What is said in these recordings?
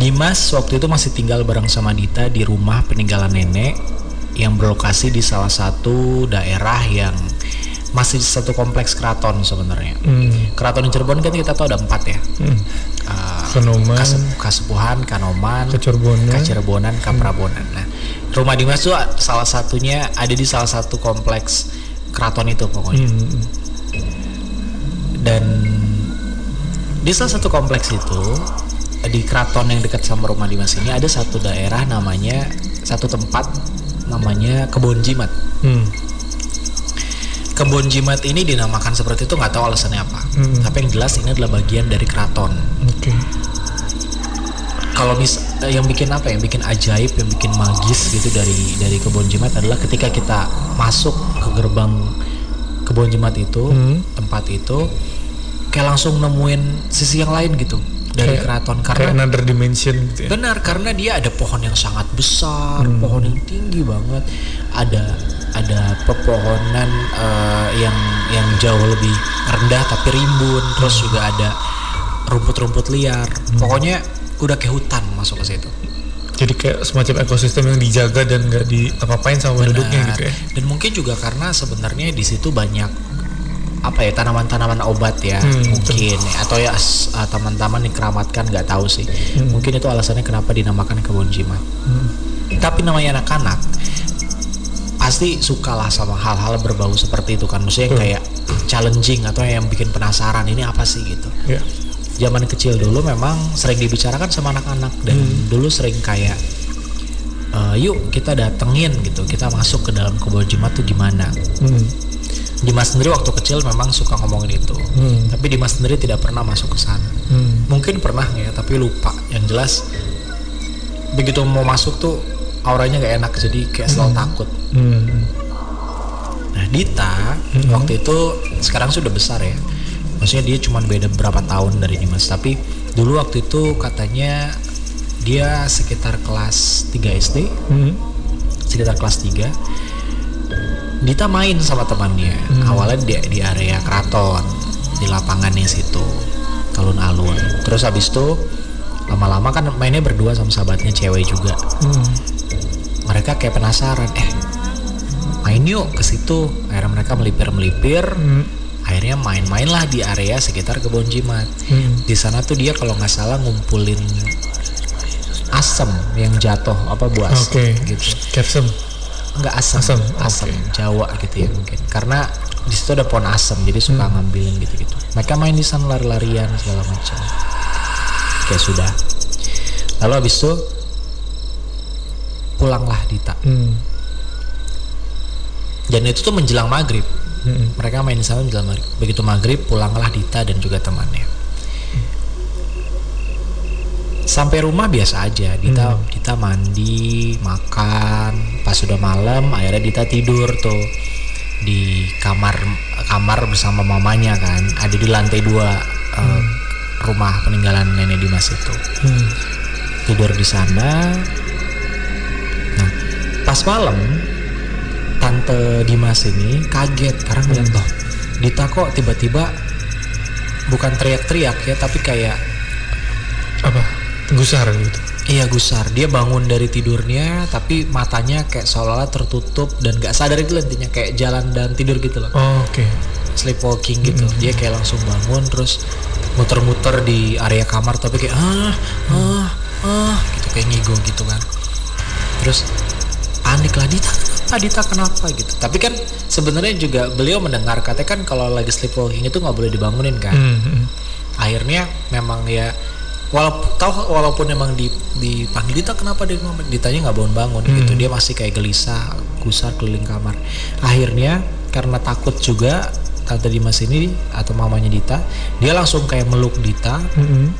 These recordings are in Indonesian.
Dimas waktu itu masih tinggal bareng sama Dita di rumah peninggalan nenek yang berlokasi di salah satu daerah yang masih satu kompleks keraton sebenarnya. Hmm. Keraton di Cirebon kan kita tahu ada empat ya. Hmm. Uh, Kanoman, Kasep- Kasepuhan, Kanoman. Kacerbonan, Kaprabonan. Nah, rumah Dimas tuh salah satunya ada di salah satu kompleks keraton itu pokoknya. Hmm. Dan di salah satu kompleks itu di keraton yang dekat sama rumah Dimas ini ada satu daerah namanya satu tempat namanya Kebon Jimat. Hmm. Kebon Jimat ini dinamakan seperti itu nggak tahu alasannya apa. Hmm. Tapi yang jelas ini adalah bagian dari keraton. Oke. kalau mis eh, yang bikin apa ya, yang bikin ajaib yang bikin magis gitu dari dari kebun jimat adalah ketika kita masuk ke gerbang kebun jimat itu Hmm. tempat itu kayak langsung nemuin sisi yang lain gitu dari Kayak- keraton Kayak karena another dimension gitu ya. benar karena dia ada pohon yang sangat besar pohon yang tinggi banget. Ada ada pepohonan eh, yang yang jauh lebih rendah tapi rimbun. Terus juga ada rumput-rumput liar. Pokoknya udah kayak hutan masuk ke situ. Jadi kayak semacam ekosistem yang dijaga dan nggak di apa-apain sama penduduknya gitu ya. dan mungkin juga karena sebenarnya di situ banyak apa ya tanaman-tanaman obat ya Hmm, mungkin atau ya uh, taman-taman yang keramatkan nggak tahu sih Hmm. mungkin itu alasannya kenapa dinamakan kebun jimat Hmm. tapi namanya anak-anak pasti suka lah sama hal-hal berbau seperti itu kan maksudnya yang Hmm. kayak challenging atau yang bikin penasaran ini apa sih gitu Ya. zaman kecil dulu memang sering dibicarakan sama anak-anak dan Hmm. dulu sering kayak "Eh, yuk kita datengin gitu kita masuk ke dalam kebun jimat tuh gimana Hmm. Dimas sendiri waktu kecil memang suka ngomongin itu Hmm. tapi Dimas sendiri tidak pernah masuk ke sana Hmm. mungkin pernah ya tapi lupa yang jelas begitu mau masuk tuh auranya gak enak jadi kayak selalu takut Hmm. nah Dita Hmm. waktu itu sekarang sudah besar ya maksudnya dia cuma beda berapa tahun dari Dimas tapi dulu waktu itu katanya dia sekitar kelas 3 SD Hmm. sekitar kelas 3 Dita main sama temannya awalnya di, di area keraton di lapangannya situ alun-alun terus habis itu lama-lama kan mainnya berdua sama sahabatnya cewek juga Hmm. mereka kayak penasaran eh main yuk ke situ akhirnya mereka melipir-melipir Hmm. akhirnya main-main lah di area sekitar kebun jimat Hmm. di sana tuh dia kalau nggak salah ngumpulin asem yang jatuh apa buas Oke. gitu. Nggak asam Asam, asam oke. Jawa gitu ya mungkin. Karena di situ ada pohon asam jadi suka Hmm. ngambilin gitu gitu mereka main di sana lari-larian segala macam. Kayak sudah. Lalu habis itu pulanglah Dita. Hmm. dan itu tuh menjelang maghrib. Hmm. mereka main di sana menjelang maghrib. Begitu maghrib pulanglah Dita dan juga temannya sampai rumah biasa aja. Dita Dita mandi makan. Pas sudah malam akhirnya Dita tidur tuh di kamar kamar bersama mamanya kan. Ada di lantai dua eh, rumah peninggalan nenek Dimas itu. Hmm. tidur di sana. Nah, pas malam tante Dimas ini kaget karena ngeliat loh, Dita kok tiba-tiba bukan teriak-teriak ya, tapi kayak Apa? Gusar gitu. iya gusar. Dia bangun dari tidurnya, tapi matanya kayak seolah-olah tertutup dan gak sadar itu intinya kayak jalan dan tidur gitu loh, Oh, Oke. sleepwalking gitu. Dia kayak langsung bangun terus muter-muter di area kamar tapi kayak ah ah ah gitu kayak ngigo gitu kan terus panik lah Dita kenapa Dita kenapa gitu tapi kan sebenarnya juga beliau mendengar katanya kan kalau lagi sleepwalking itu nggak boleh dibangunin kan Hmm. hmm. akhirnya memang ya walaupun tahu walaupun memang di dipanggil Dita kenapa dia ditanya nggak bangun bangun gitu. Dia masih kayak gelisah gusar keliling kamar. Akhirnya karena takut juga tante Dimas ini atau mamanya Dita dia langsung kayak meluk Dita. Hmm.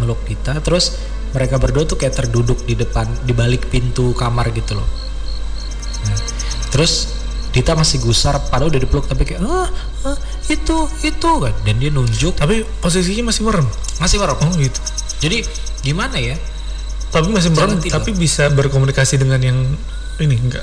meluk Dita terus mereka berdua tuh kayak terduduk di depan di balik pintu kamar gitu loh. Nah, terus Dita masih gusar padahal udah dipeluk tapi kayak ah, ah itu itu kan dan dia nunjuk Tapi posisinya masih merem. masih merem Oh gitu. jadi gimana ya Tapi masih merem, tapi bisa berkomunikasi dengan yang ini enggak.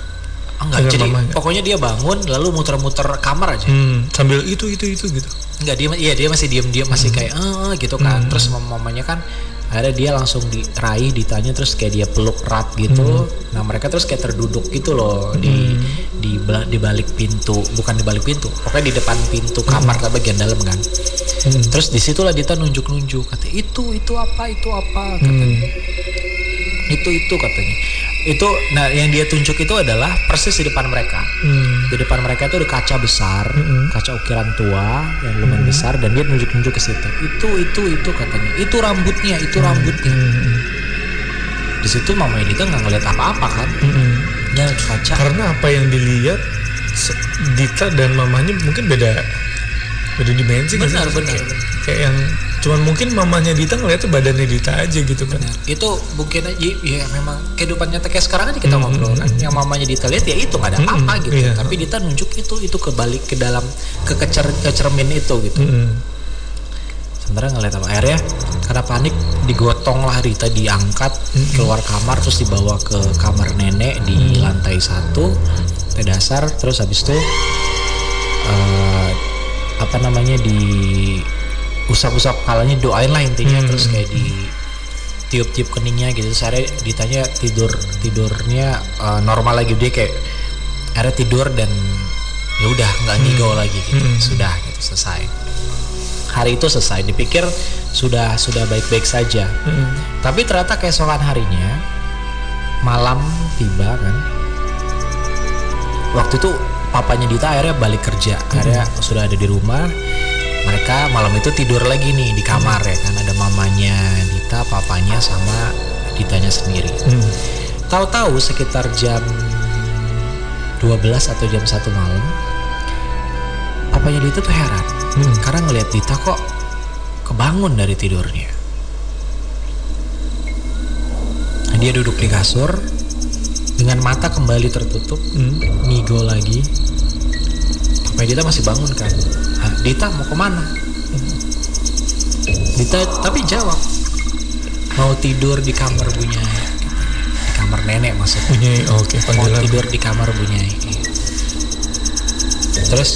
Ah, enggak Dengan jadi mamanya. pokoknya dia bangun lalu muter-muter kamar aja Hmm. Sambil itu itu itu gitu. enggak dia iya dia masih diem dia masih kayak eh gitu kan terus mam- mamanya kan akhirnya dia langsung diraih ditanya terus kayak dia peluk erat gitu nah mereka terus kayak terduduk gitu loh di di di balik pintu bukan di balik pintu pokoknya di depan pintu kamar tapi bagian dalam kan. Terus di situlah Dita nunjuk-nunjuk kata itu itu apa itu apa? Katanya. Itu itu katanya. Itu nah yang dia tunjuk itu adalah persis di depan mereka. Hmm. di depan mereka itu ada kaca besar kaca ukiran tua yang lumayan besar dan dia nunjuk-nunjuk ke situ. Itu itu itu katanya. Itu rambutnya itu rambutnya. Di situ mama Dita nggak ngeliat apa-apa kan? Mm-mm. Lagi kaca Karena apa yang dilihat Dita dan mamanya mungkin beda beda dimensi sih? Benar, benar, kayak, benar. kayak yang cuman mungkin mamanya Dita ngeliatnya badannya Dita aja gitu kan. itu mungkin aja ya memang kehidupan nyata kayak sekarang aja kita ngobrol kan yang mamanya Dita lihat ya itu nggak ada apa-apa gitu iya. tapi Dita nunjuk itu itu ke balik ke dalam ke kecer ke cermin itu gitu Mm-mm. Sebenarnya ngeliat apa akhirnya karena panik digotong lah Rita diangkat keluar kamar terus dibawa ke kamar nenek di lantai satu lantai dasar terus habis itu eh, apa namanya di usap-usap kepalanya doain lah intinya terus kayak di tiup-tiup keningnya gitu. Terus akhirnya ditanya tidur tidurnya eh, normal lagi. Dia kayak akhirnya tidur dan ya udah nggak ngigau lagi gitu. Sudah gitu selesai hari itu selesai. Dipikir sudah sudah baik-baik saja. Tapi ternyata keesokan harinya malam tiba kan? Waktu itu papanya Dita akhirnya balik kerja. Akhirnya sudah ada di rumah. Mereka malam itu tidur lagi nih di kamar ya kan? Ada mamanya Dita papanya sama Ditanya sendiri. Mm. tahu-tahu sekitar jam 12 atau jam 1 malam papanya Dita tuh heran. Hmm. karena ngelihat Dita kok kebangun dari tidurnya. Nah, dia duduk di kasur dengan mata kembali tertutup Mm. ngigo lagi. Papanya Dita masih bangun kan? "Hah, Dita mau ke mana? Dita tapi jawab mau tidur di kamar bunyai. Di kamar nenek maksudnya. Punya oke mau panggilan. tidur di kamar bunyai. Terus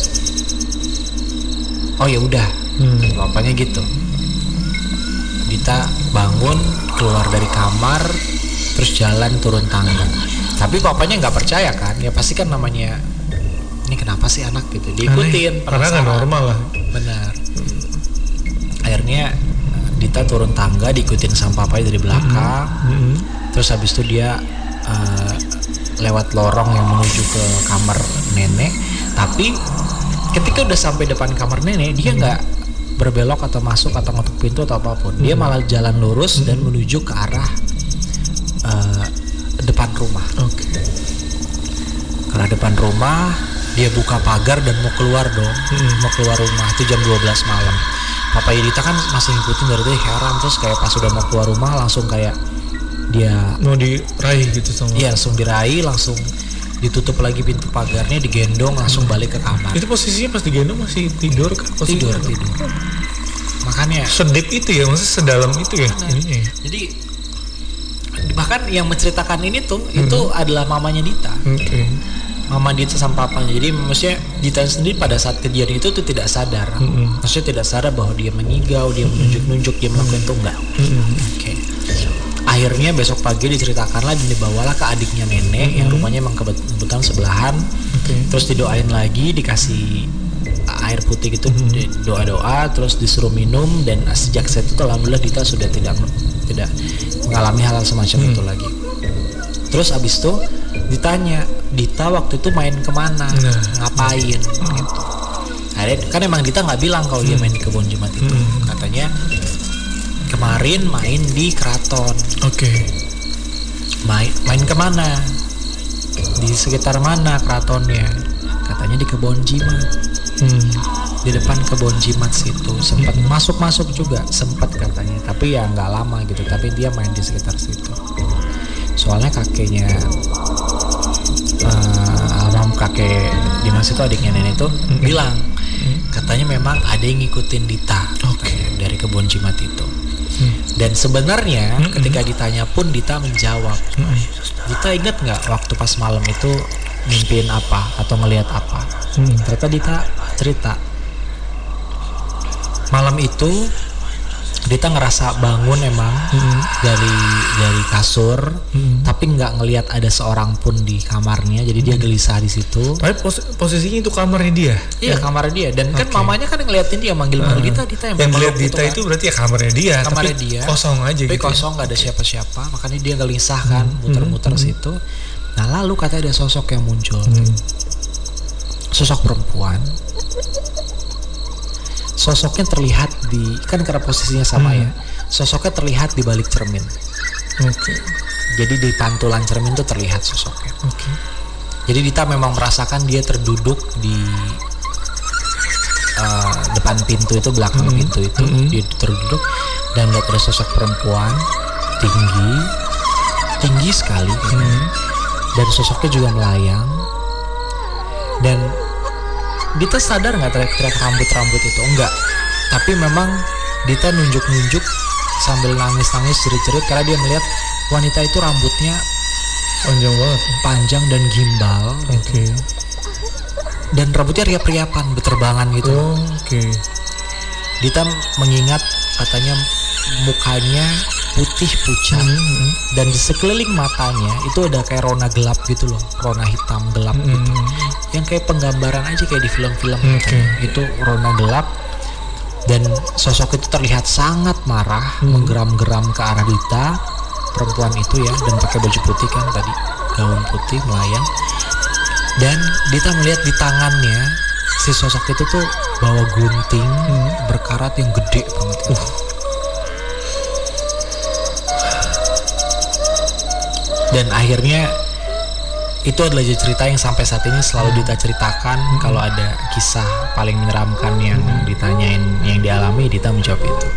oh ya udah. Hmm. bapaknya gitu. Dita bangun keluar dari kamar terus jalan turun tangga. Tapi papanya nggak percaya kan? Ya pasti kan namanya ini kenapa sih anak? gitu. Diikutin Aneh. Karena nggak normal lah. benar. Akhirnya eh, Dita turun tangga diikutin sama papanya dari belakang. Mm-mm. terus habis itu dia eh, lewat lorong yang menuju ke kamar nenek. Tapi ketika udah sampai depan kamar nenek dia nggak berbelok atau masuk atau ngetuk pintu atau apa pun. Dia malah jalan lurus dan menuju ke arah eh, depan rumah. Oke. ke arah depan rumah dia buka pagar dan mau keluar dong. Mau keluar rumah itu jam 12 malam. Papa Yudita kan masih ngikutin dari tadi heran. Terus kayak pas udah mau keluar rumah langsung kayak dia Mau diraih gitu sama. Iya langsung diraih, langsung ditutup lagi pintu pagarnya, digendong langsung balik ke kamar. Itu posisinya pas digendong masih tidur kan? Tidur, tidur. Makanya, Sedip itu ya, maksudnya sedalam itu ya ininya ya. jadi bahkan yang menceritakan ini tuh itu adalah mamanya Dita, Oke. mama Dita sama papanya. Jadi maksudnya Dita sendiri pada saat kejadian itu tuh tidak sadar, maksudnya tidak sadar bahwa dia mengigau, dia menunjuk-nunjuk, dia melakukan itu enggak. Oke. Akhirnya besok pagi diceritakanlah dan dibawalah ke adiknya nenek yang rumahnya emang kebet- kebetulan sebelahan. Oke. terus didoain lagi dikasih air putih gitu di- doa-doa terus disuruh minum dan sejak saat itu alhamdulillah Dita sudah tidak tidak mengalami hal semacam itu lagi. Terus abis itu ditanya Dita waktu itu main ke mana? Nah. ngapain? Gitu. Akhirnya, kan emang Dita nggak bilang kalau dia main di kebun jimat itu. Katanya kemarin main di keraton. Oke. main main ke mana? Di sekitar mana keratonnya? Katanya di kebun jimat. Hmm. di depan kebun jimat situ. Sempat masuk masuk juga sempat katanya. Tapi ya nggak lama gitu. Tapi dia main di sekitar situ. Soalnya kakeknya almarhum kakek Dimas itu adiknya nenek itu bilang katanya memang ada yang ngikutin Dita katanya, dari kebun jimat itu dan sebenarnya ketika ditanya pun Dita menjawab Dita ingat nggak waktu pas malam itu mimpiin apa atau ngelihat apa? Hmm. ternyata Dita cerita malam itu Dita ngerasa bangun emang dari dari kasur, tapi nggak ngelihat ada seorang pun di kamarnya, jadi dia gelisah di situ. Tapi pos- posisinya itu kamarnya dia. Iya kamar dia dan kan Oke. mamanya kan ngeliatin dia manggil-manggil Dita, Dita yang, Yang lihat gitu Dita kan. itu berarti ya kamarnya dia, kamarnya tapi dia kosong aja tapi gitu. ya. kosong nggak ada siapa-siapa makanya dia gelisah kan muter-muter situ nah lalu katanya ada sosok yang muncul Hmm. sosok perempuan sosoknya terlihat di kan karena posisinya sama ya sosoknya terlihat di balik cermin. Oke. jadi di pantulan cermin tuh terlihat sosoknya. Oke. jadi Dita memang merasakan dia terduduk di uh, depan pintu itu belakang pintu itu. Dia terduduk dan lihat ada sosok perempuan tinggi tinggi sekali. Katanya. dan sosoknya juga melayang. Dan Dita sadar nggak teriak-teriak rambut-rambut itu enggak tapi memang Dita nunjuk-nunjuk sambil nangis-nangis cerit-cerit karena dia melihat wanita itu rambutnya Panjang banget. panjang dan gimbal Oke. dan rambutnya riap-riapan beterbangan gitu Oh, Oke. Dita mengingat katanya mukanya putih pucat. Hmm, dan di sekeliling matanya itu ada kayak rona gelap gitu loh. Rona hitam gelap gitu. yang kayak penggambaran aja kayak di film-film Oke. katanya. itu rona gelap. Dan sosok itu terlihat sangat marah menggeram-geram ke arah Dita perempuan itu ya dan pakai baju putih kan tadi. Gaun putih melayang. Dan Dita melihat di tangannya si sosok itu tuh bawa gunting berkarat yang gede banget. Gitu. Dan akhirnya itu adalah cerita yang sampai saat ini selalu Dita ceritakan kalau ada kisah paling menyeramkan yang ditanyain yang dialami Dita menjawab itu